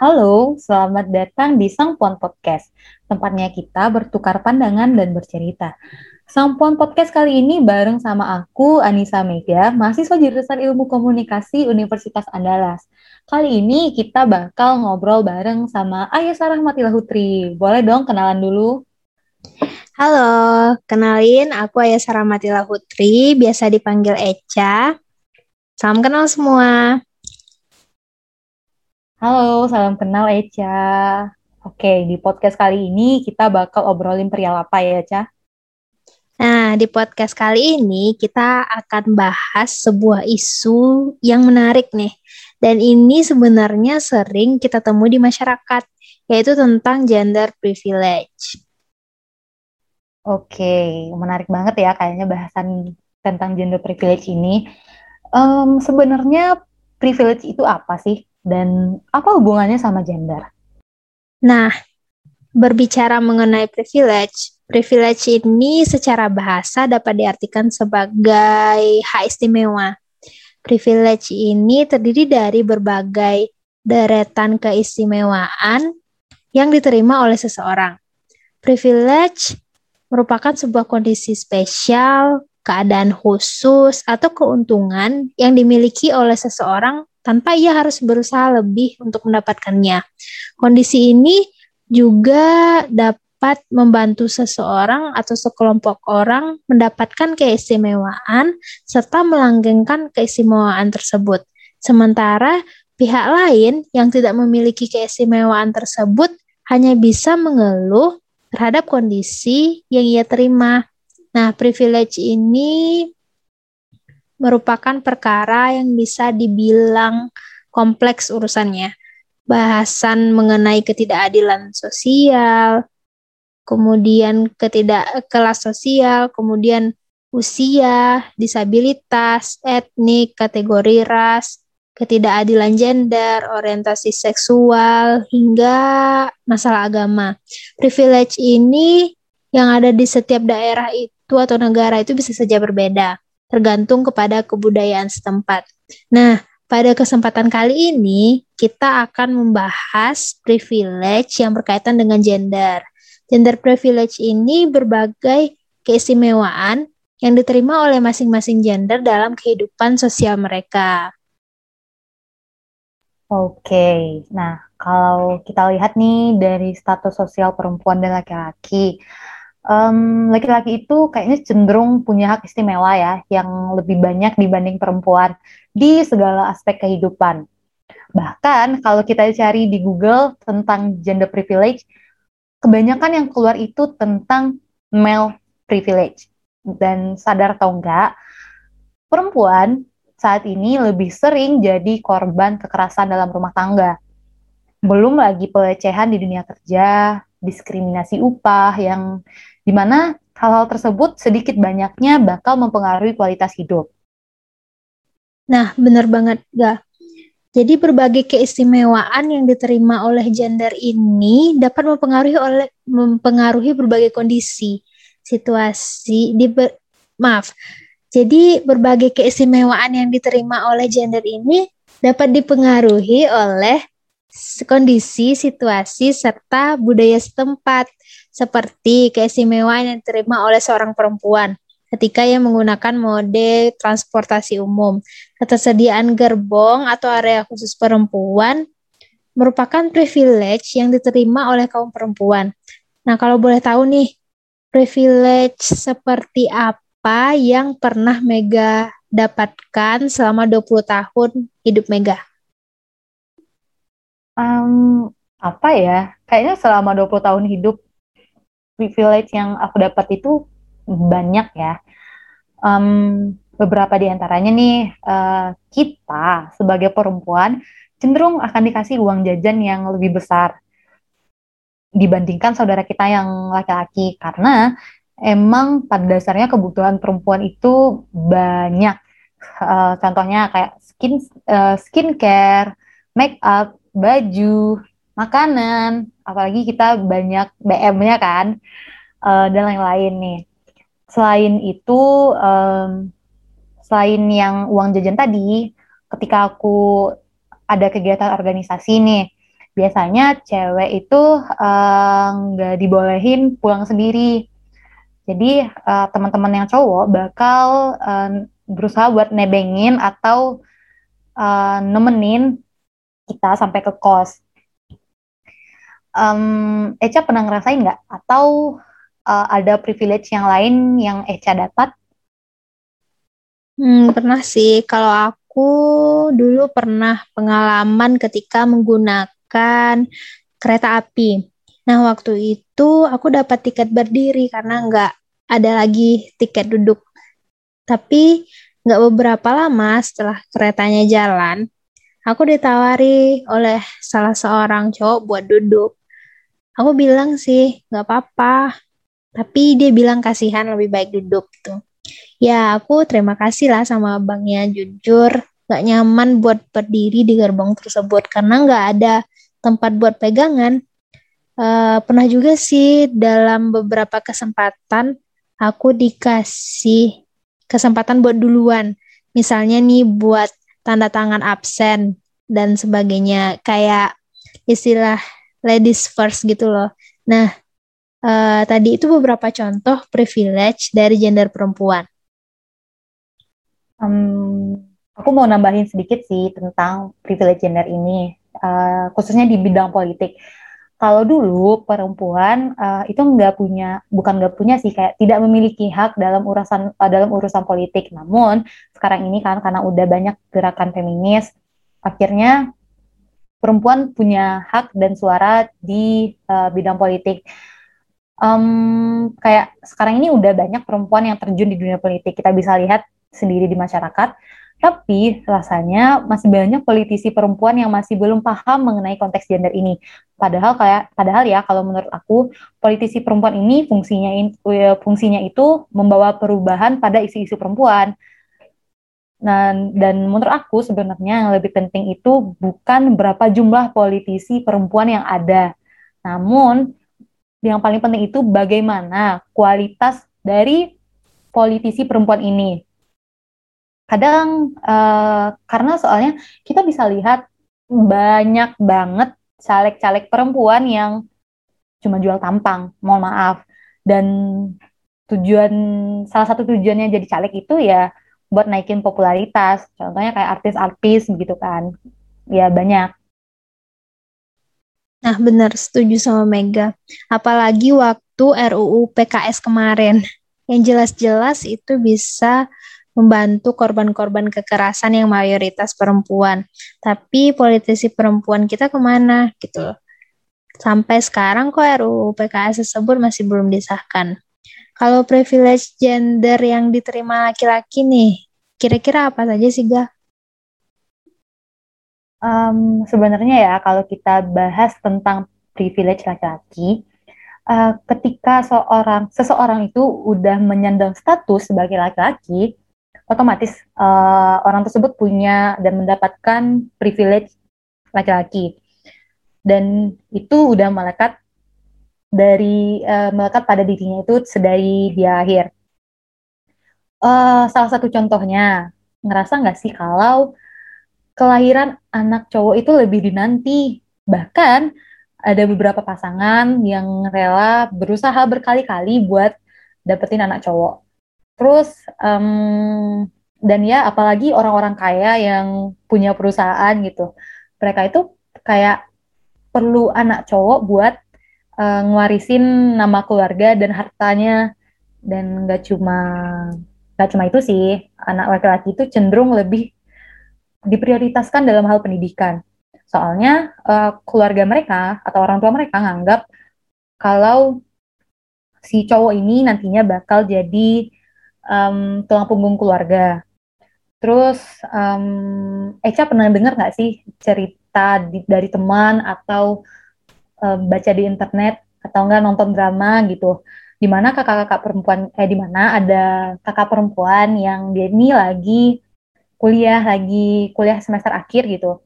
Halo, selamat datang di Sangpon Podcast. Tempatnya kita bertukar pandangan dan bercerita. Sangpon Podcast kali ini bareng sama aku, Anissa Mega, mahasiswa jurusan Ilmu Komunikasi Universitas Andalas. Kali ini kita bakal ngobrol bareng sama Ayah Sarah Matila Hutri. Boleh dong kenalan dulu? Halo, kenalin aku Ayah Sarah Matila Hutri, biasa dipanggil Eca. Salam kenal semua. Halo, salam kenal Eca. Oke, di podcast kali ini kita bakal obrolin perihal apa ya, Eca? Nah, di podcast kali ini kita akan bahas sebuah isu yang menarik nih. Dan ini sebenarnya sering kita temui di masyarakat, yaitu tentang gender privilege. Oke, menarik banget ya kayaknya bahasan tentang gender privilege ini. Um, sebenarnya privilege itu apa sih? Dan apa hubungannya sama gender? Nah, berbicara mengenai privilege, Privilege ini secara bahasa dapat diartikan sebagai hak istimewa. Privilege ini terdiri dari berbagai deretan keistimewaan yang diterima oleh seseorang. Privilege merupakan sebuah kondisi spesial, keadaan khusus, atau keuntungan yang dimiliki oleh seseorang tanpa ia harus berusaha lebih untuk mendapatkannya. Kondisi ini juga dapat membantu seseorang atau sekelompok orang mendapatkan keistimewaan serta melanggengkan keistimewaan tersebut. Sementara pihak lain yang tidak memiliki keistimewaan tersebut hanya bisa mengeluh terhadap kondisi yang ia terima. Nah, privilege ini merupakan perkara yang bisa dibilang kompleks urusannya. Bahasan mengenai ketidakadilan sosial, kemudian ketidak kelas sosial, kemudian usia, disabilitas, etnik, kategori ras, ketidakadilan gender, orientasi seksual, hingga masalah agama. Privilege ini yang ada di setiap daerah itu atau negara itu bisa saja berbeda, tergantung kepada kebudayaan setempat. Nah, pada kesempatan kali ini kita akan membahas privilege yang berkaitan dengan gender. Gender privilege ini berbagai keistimewaan yang diterima oleh masing-masing gender dalam kehidupan sosial mereka. Oke, nah kalau kita lihat nih dari status sosial perempuan dan laki-laki, um, laki-laki itu kayaknya cenderung punya hak istimewa ya, yang lebih banyak dibanding perempuan di segala aspek kehidupan. Bahkan kalau kita cari di Google tentang gender privilege, kebanyakan yang keluar itu tentang male privilege. Dan sadar atau enggak, perempuan saat ini lebih sering jadi korban kekerasan dalam rumah tangga. Belum lagi pelecehan di dunia kerja, diskriminasi upah yang di mana hal-hal tersebut sedikit banyaknya bakal mempengaruhi kualitas hidup. Nah, benar banget, gak? Jadi berbagai keistimewaan yang diterima oleh gender ini dapat mempengaruhi oleh mempengaruhi berbagai kondisi, situasi di ber, maaf. Jadi berbagai keistimewaan yang diterima oleh gender ini dapat dipengaruhi oleh kondisi, situasi serta budaya setempat seperti keistimewaan yang diterima oleh seorang perempuan ketika ia menggunakan mode transportasi umum. Ketersediaan gerbong atau area khusus perempuan merupakan privilege yang diterima oleh kaum perempuan. Nah, kalau boleh tahu nih, privilege seperti apa yang pernah Mega dapatkan selama 20 tahun hidup Mega? Um, apa ya? Kayaknya selama 20 tahun hidup privilege yang aku dapat itu banyak ya. Um, beberapa di antaranya nih uh, kita sebagai perempuan cenderung akan dikasih uang jajan yang lebih besar dibandingkan saudara kita yang laki-laki karena emang pada dasarnya kebutuhan perempuan itu banyak. Uh, contohnya kayak skin uh, skincare, make up, baju, makanan, apalagi kita banyak BM-nya kan uh, dan lain-lain nih selain itu um, selain yang uang jajan tadi ketika aku ada kegiatan organisasi nih biasanya cewek itu eh, nggak uh, dibolehin pulang sendiri. Jadi uh, teman-teman yang cowok bakal uh, berusaha buat nebengin atau uh, nemenin kita sampai ke kos. Um, Eca pernah ngerasain nggak? Atau uh, ada privilege yang lain yang Eca dapat? Hmm, pernah sih. Kalau aku dulu pernah pengalaman ketika menggunakan kereta api. Nah, waktu itu aku dapat tiket berdiri karena nggak ada lagi tiket duduk. Tapi nggak beberapa lama setelah keretanya jalan, aku ditawari oleh salah seorang cowok buat duduk. Aku bilang sih, nggak apa-apa. Tapi dia bilang kasihan lebih baik duduk gitu. Ya, aku terima kasih lah sama abangnya jujur. Gak nyaman buat berdiri di gerbong tersebut karena nggak ada tempat buat pegangan. Uh, pernah juga sih dalam beberapa kesempatan aku dikasih kesempatan buat duluan. Misalnya nih buat tanda tangan absen dan sebagainya. Kayak istilah ladies first gitu loh. Nah, uh, tadi itu beberapa contoh privilege dari gender perempuan. Um, aku mau nambahin sedikit sih tentang privilege gender ini, uh, khususnya di bidang politik kalau dulu perempuan uh, itu nggak punya bukan nggak punya sih kayak tidak memiliki hak dalam urusan uh, dalam urusan politik namun sekarang ini kan karena udah banyak gerakan feminis akhirnya perempuan punya hak dan suara di uh, bidang politik um, kayak sekarang ini udah banyak perempuan yang terjun di dunia politik kita bisa lihat sendiri di masyarakat tapi rasanya masih banyak politisi perempuan yang masih belum paham mengenai konteks gender ini. Padahal kayak padahal ya kalau menurut aku politisi perempuan ini fungsinya ya, fungsinya itu membawa perubahan pada isu-isu perempuan. Dan, dan menurut aku sebenarnya yang lebih penting itu bukan berapa jumlah politisi perempuan yang ada, namun yang paling penting itu bagaimana kualitas dari politisi perempuan ini kadang uh, karena soalnya kita bisa lihat banyak banget caleg-caleg perempuan yang cuma jual tampang, mohon maaf. Dan tujuan salah satu tujuannya jadi caleg itu ya buat naikin popularitas. Contohnya kayak artis-artis gitu kan. Ya banyak. Nah, benar setuju sama Mega. Apalagi waktu RUU PKS kemarin. Yang jelas-jelas itu bisa membantu korban-korban kekerasan yang mayoritas perempuan. Tapi politisi perempuan kita ke mana gitu Sampai sekarang kok RUU PKS tersebut masih belum disahkan. Kalau privilege gender yang diterima laki-laki nih, kira-kira apa saja sih, Ga? Um, sebenarnya ya, kalau kita bahas tentang privilege laki-laki, uh, ketika seorang seseorang itu udah menyandang status sebagai laki-laki, otomatis uh, orang tersebut punya dan mendapatkan privilege laki-laki dan itu udah melekat dari uh, melekat pada dirinya itu sedari dia lahir. Uh, salah satu contohnya ngerasa nggak sih kalau kelahiran anak cowok itu lebih dinanti bahkan ada beberapa pasangan yang rela berusaha berkali-kali buat dapetin anak cowok Terus um, dan ya apalagi orang-orang kaya yang punya perusahaan gitu. Mereka itu kayak perlu anak cowok buat uh, ngwarisin nama keluarga dan hartanya dan nggak cuma nggak cuma itu sih anak laki-laki itu cenderung lebih diprioritaskan dalam hal pendidikan soalnya uh, keluarga mereka atau orang tua mereka nganggap kalau si cowok ini nantinya bakal jadi um, tulang punggung keluarga. Terus um, Eca pernah dengar nggak sih cerita di, dari teman atau um, baca di internet atau enggak nonton drama gitu, di mana kakak-kakak perempuan eh di mana ada kakak perempuan yang dia ini lagi kuliah lagi kuliah semester akhir gitu.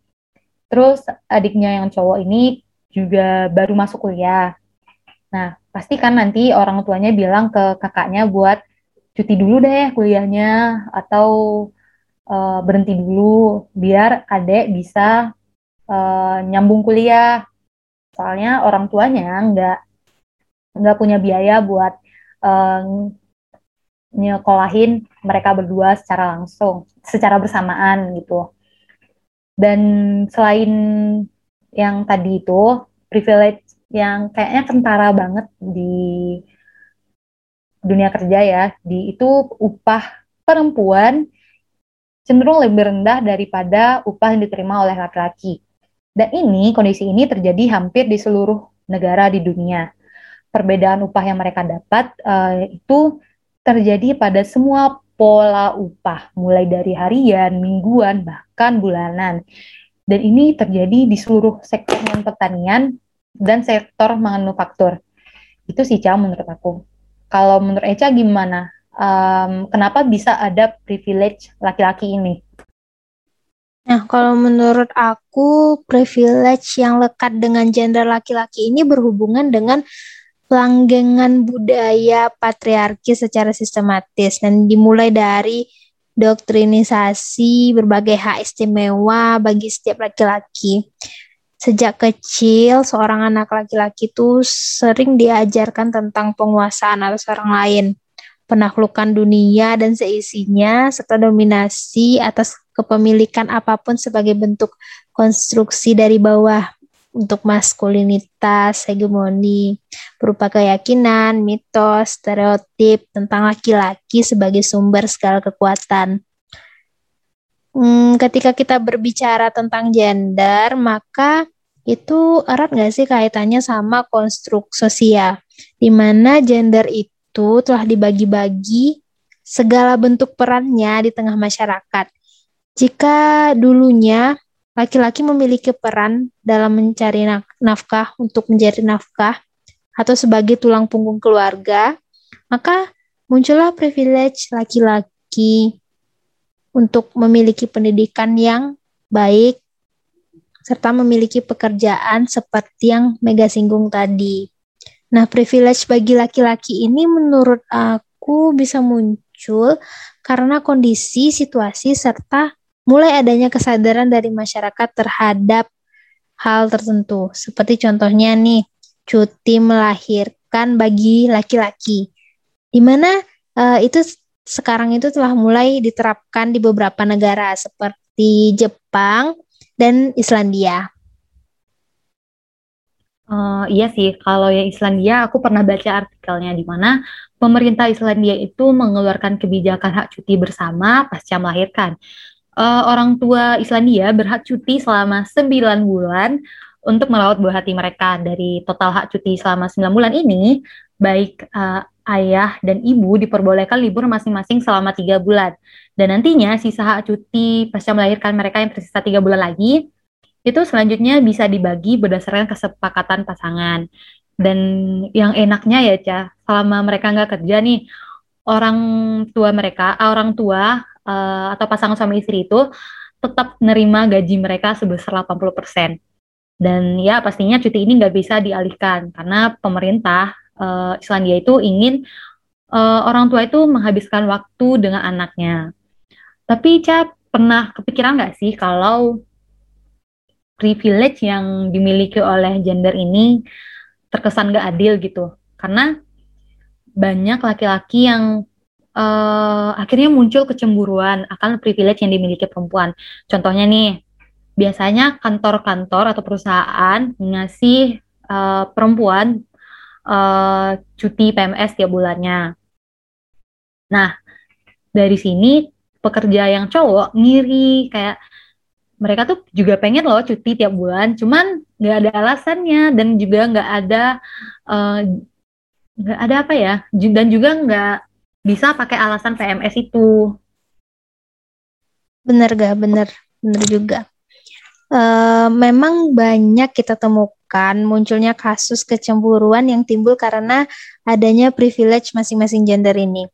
Terus adiknya yang cowok ini juga baru masuk kuliah. Nah, pasti kan nanti orang tuanya bilang ke kakaknya buat cuti dulu deh kuliahnya atau uh, berhenti dulu biar adek bisa uh, nyambung kuliah Soalnya orang tuanya nggak nggak punya biaya buat um, nyekolahin mereka berdua secara langsung, secara bersamaan gitu. Dan selain yang tadi itu, privilege yang kayaknya kentara banget di dunia kerja ya, di itu upah perempuan cenderung lebih rendah daripada upah yang diterima oleh laki-laki. Dan ini, kondisi ini terjadi hampir di seluruh negara di dunia. Perbedaan upah yang mereka dapat uh, itu terjadi pada semua pola upah, mulai dari harian, mingguan, bahkan bulanan. Dan ini terjadi di seluruh sektor pertanian dan sektor manufaktur. Itu sih, Cah, menurut aku. Kalau menurut Eca gimana? Um, kenapa bisa ada privilege laki-laki ini? Nah, kalau menurut aku, privilege yang lekat dengan gender laki-laki ini berhubungan dengan pelanggengan budaya patriarki secara sistematis dan dimulai dari doktrinisasi berbagai hak istimewa bagi setiap laki-laki. Sejak kecil, seorang anak laki-laki itu sering diajarkan tentang penguasaan atas orang lain penaklukan dunia dan seisinya, serta dominasi atas kepemilikan apa pun sebagai bentuk konstruksi dari bawah untuk maskulinitas, hegemoni, berupa keyakinan, mitos, stereotip tentang laki-laki sebagai sumber segala kekuatan. Hmm, ketika kita berbicara tentang gender, maka itu erat nggak sih kaitannya sama konstruk sosial, di mana gender itu telah dibagi-bagi segala bentuk perannya di tengah masyarakat. Jika dulunya laki-laki memiliki peran dalam mencari nafkah untuk mencari nafkah atau sebagai tulang punggung keluarga, maka muncullah privilege laki-laki untuk memiliki pendidikan yang baik serta memiliki pekerjaan seperti yang Mega singgung tadi. Nah, privilege bagi laki-laki ini menurut aku bisa muncul karena kondisi, situasi, serta mulai adanya kesadaran dari masyarakat terhadap hal tertentu. Seperti contohnya nih, cuti melahirkan bagi laki-laki. Di mana uh, itu sekarang itu telah mulai diterapkan di beberapa negara seperti Jepang dan Islandia. Uh, iya sih, kalau yang Islandia aku pernah baca artikelnya di mana pemerintah Islandia itu mengeluarkan kebijakan hak cuti bersama pasca melahirkan. Uh, orang tua Islandia berhak cuti selama 9 bulan untuk merawat buah hati mereka. Dari total hak cuti selama 9 bulan ini, baik uh, ayah dan ibu diperbolehkan libur masing-masing selama tiga bulan. Dan nantinya sisa hak cuti pasca melahirkan mereka yang tersisa tiga bulan lagi itu selanjutnya bisa dibagi berdasarkan kesepakatan pasangan. Dan yang enaknya ya, Ca, selama mereka nggak kerja nih, orang tua mereka, ah, orang tua uh, atau pasangan suami istri itu tetap nerima gaji mereka sebesar 80%. Dan ya pastinya cuti ini nggak bisa dialihkan karena pemerintah uh, Islandia itu ingin uh, orang tua itu menghabiskan waktu dengan anaknya. Tapi Ca, pernah kepikiran nggak sih kalau privilege yang dimiliki oleh gender ini terkesan gak adil gitu karena banyak laki-laki yang uh, akhirnya muncul kecemburuan akan privilege yang dimiliki perempuan. Contohnya nih biasanya kantor-kantor atau perusahaan ngasih uh, perempuan uh, cuti PMS tiap bulannya. Nah dari sini pekerja yang cowok ngiri kayak mereka tuh juga pengen loh cuti tiap bulan, cuman nggak ada alasannya dan juga nggak ada nggak uh, ada apa ya, dan juga nggak bisa pakai alasan PMS itu. Bener gak? Bener, bener juga. Uh, memang banyak kita temukan munculnya kasus kecemburuan yang timbul karena adanya privilege masing-masing gender ini.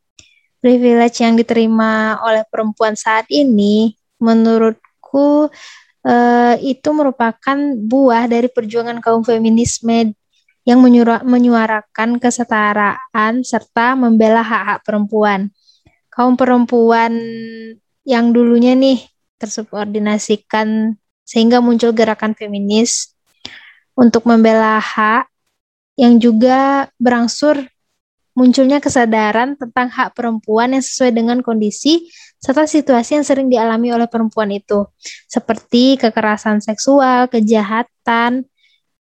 Privilege yang diterima oleh perempuan saat ini, menurut menurutku uh, itu merupakan buah dari perjuangan kaum feminisme yang menyuarakan kesetaraan serta membela hak-hak perempuan. Kaum perempuan yang dulunya nih tersubordinasikan sehingga muncul gerakan feminis untuk membela hak yang juga berangsur munculnya kesadaran tentang hak perempuan yang sesuai dengan kondisi serta situasi yang sering dialami oleh perempuan itu, seperti kekerasan seksual, kejahatan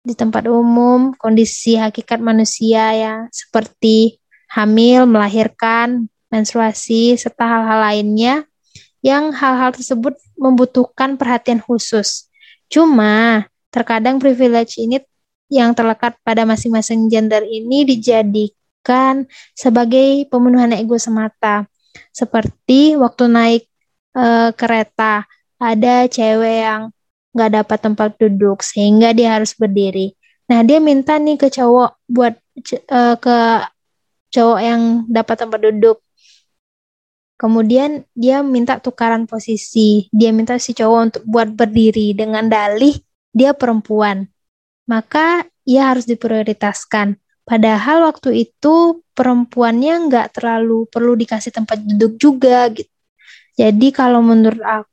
di tempat umum, kondisi hakikat manusia yang seperti hamil, melahirkan, menstruasi, serta hal-hal lainnya yang hal-hal tersebut membutuhkan perhatian khusus. Cuma, terkadang privilege ini yang terlekat pada masing-masing gender ini dijadikan sebagai pemenuhan ego semata. Seperti waktu naik e, kereta, ada cewek yang nggak dapat tempat duduk sehingga dia harus berdiri. Nah, dia minta nih ke cowok buat e, ke cowok yang dapat tempat duduk. Kemudian dia minta tukaran posisi. Dia minta si cowok untuk buat berdiri dengan dalih dia perempuan. Maka ia harus diprioritaskan. Padahal waktu itu perempuannya nggak terlalu perlu dikasih tempat duduk juga gitu. Jadi kalau menurut aku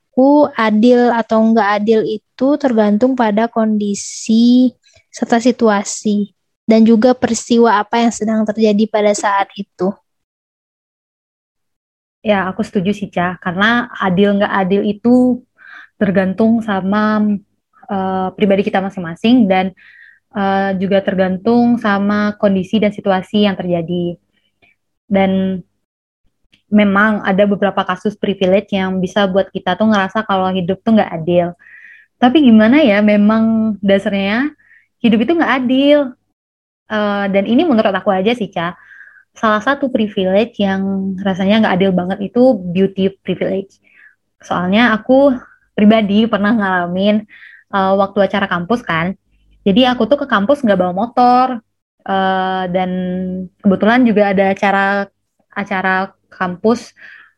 adil atau nggak adil itu tergantung pada kondisi serta situasi dan juga peristiwa apa yang sedang terjadi pada saat itu. Ya, aku setuju sih, Ca. Karena adil nggak adil itu tergantung sama uh, pribadi kita masing-masing dan uh, juga tergantung sama kondisi dan situasi yang terjadi. Dan memang ada beberapa kasus privilege yang bisa buat kita tuh ngerasa kalau hidup tuh nggak adil. Tapi gimana ya, memang dasarnya hidup itu nggak adil. Uh, dan ini menurut aku aja sih, Ca. Salah satu privilege yang rasanya nggak adil banget itu beauty privilege. Soalnya aku pribadi pernah ngalamin uh, waktu acara kampus kan, jadi aku tuh ke kampus nggak bawa motor uh, dan kebetulan juga ada acara acara kampus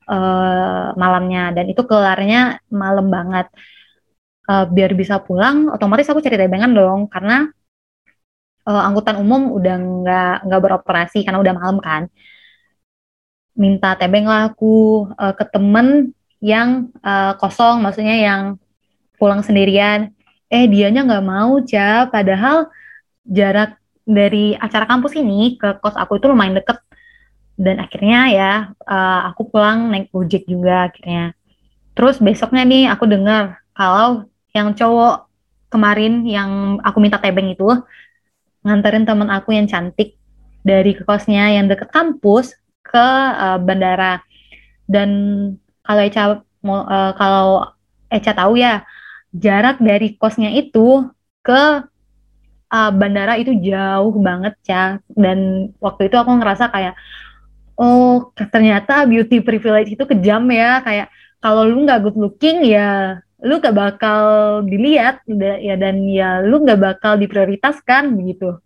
uh, malamnya. Dan itu kelarnya malam banget. Uh, biar bisa pulang, otomatis aku cari tebengan dong. Karena uh, angkutan umum udah nggak nggak beroperasi karena udah malam kan. Minta tebeng lah aku uh, ke temen yang uh, kosong, maksudnya yang pulang sendirian. Eh dianya nggak mau Ca padahal jarak dari acara kampus ini ke kos aku itu lumayan deket dan akhirnya ya uh, aku pulang naik ojek juga akhirnya. Terus besoknya nih aku dengar kalau yang cowok kemarin yang aku minta tebeng itu nganterin temen aku yang cantik dari kosnya yang deket kampus ke uh, bandara. Dan kalau Eca mau uh, kalau Eca tahu ya jarak dari kosnya itu ke uh, bandara itu jauh banget ya dan waktu itu aku ngerasa kayak oh ternyata beauty privilege itu kejam ya. Kayak kalau lu nggak good looking ya lu gak bakal dilihat. Ya dan ya lu nggak bakal diprioritaskan begitu.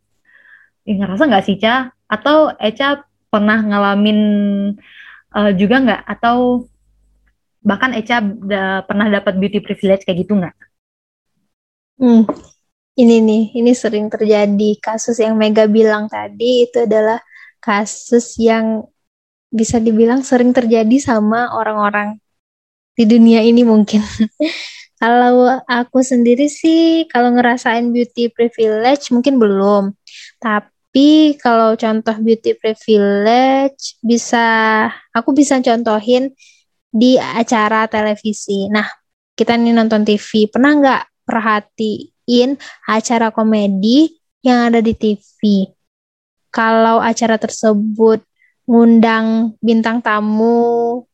Ya, ngerasa nggak sih Ca? Atau Eca pernah ngalamin uh, juga nggak? Atau bahkan Eca da, pernah dapat beauty privilege kayak gitu nggak? Hmm, ini nih, ini sering terjadi. Kasus yang Mega bilang tadi itu adalah kasus yang bisa dibilang sering terjadi sama orang-orang di dunia ini mungkin. kalau aku sendiri sih, kalau ngerasain beauty privilege mungkin belum. Tapi kalau contoh beauty privilege bisa, aku bisa contohin di acara televisi. Nah, kita nih nonton TV, pernah nggak perhatiin acara komedi yang ada di TV? Kalau acara tersebut ngundang bintang tamu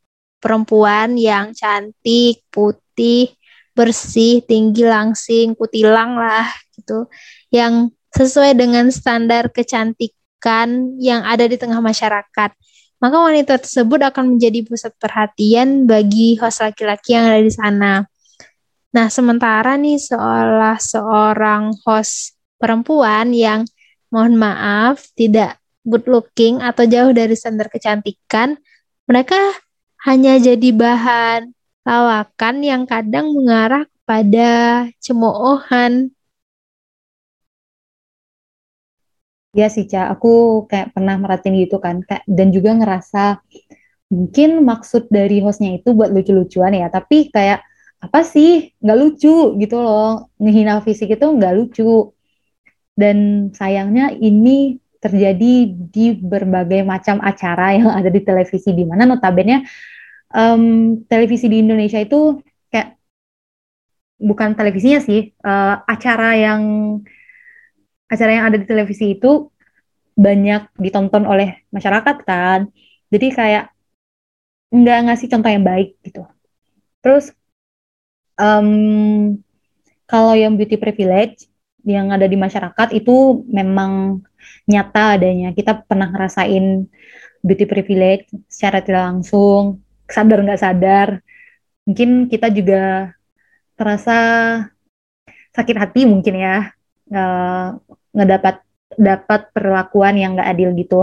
perempuan yang cantik, putih, bersih, tinggi, langsing, kutilang lah gitu, yang sesuai dengan standar kecantikan yang ada di tengah masyarakat maka wanita tersebut akan menjadi pusat perhatian bagi host laki-laki yang ada di sana. Nah, sementara nih seolah seorang host perempuan yang mohon maaf tidak good looking atau jauh dari standar kecantikan, mereka hanya jadi bahan lawakan yang kadang mengarah pada cemoohan Iya sih, Ca. Aku kayak pernah merhatiin gitu kan. Kayak, dan juga ngerasa mungkin maksud dari hostnya itu buat lucu-lucuan ya. Tapi kayak apa sih? Nggak lucu gitu loh. Ngehina fisik itu nggak lucu. Dan sayangnya ini terjadi di berbagai macam acara yang ada di televisi di mana notabene um, televisi di Indonesia itu kayak bukan televisinya sih uh, acara yang acara yang ada di televisi itu banyak ditonton oleh masyarakat kan. Jadi kayak nggak ngasih contoh yang baik gitu. Terus um, kalau yang beauty privilege yang ada di masyarakat itu memang nyata adanya. Kita pernah ngerasain beauty privilege secara tidak langsung, sadar nggak sadar. Mungkin kita juga terasa sakit hati mungkin ya, ngedapat dapat perlakuan yang nggak adil gitu.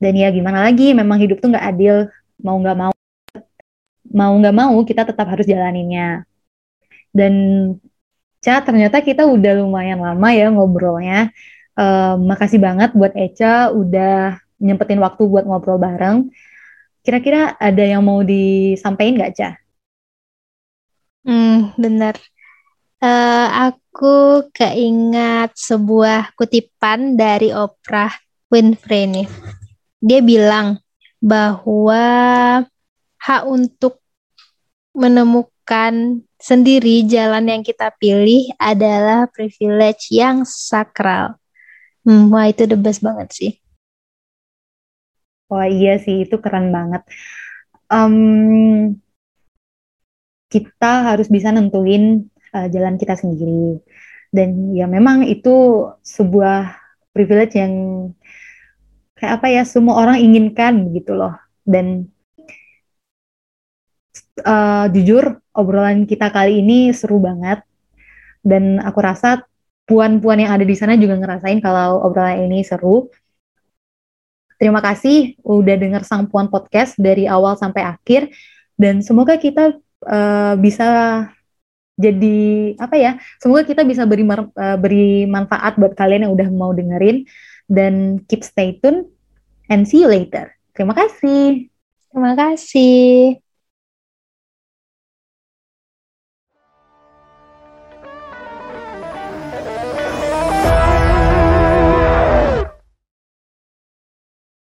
Dan ya gimana lagi, memang hidup tuh nggak adil, mau nggak mau, mau nggak mau kita tetap harus jalaninnya. Dan Ca, ternyata kita udah lumayan lama ya ngobrolnya. Uh, makasih banget buat Eca udah nyempetin waktu buat ngobrol bareng. Kira-kira ada yang mau disampaikan nggak, Ca? Hmm, benar. Uh, aku keingat sebuah kutipan dari Oprah Winfrey nih. Dia bilang bahwa hak untuk menemukan sendiri jalan yang kita pilih adalah privilege yang sakral. Hmm, wah itu the best banget sih. Wah iya sih itu keren banget. Um, kita harus bisa nentuin uh, jalan kita sendiri. Dan ya memang itu sebuah privilege yang kayak apa ya semua orang inginkan gitu loh. Dan uh, jujur obrolan kita kali ini seru banget dan aku rasa puan-puan yang ada di sana juga ngerasain kalau obrolan ini seru. Terima kasih udah denger Sang Puan Podcast dari awal sampai akhir dan semoga kita uh, bisa jadi apa ya? Semoga kita bisa beri uh, beri manfaat buat kalian yang udah mau dengerin dan keep stay tune and see you later. Terima kasih. Terima kasih.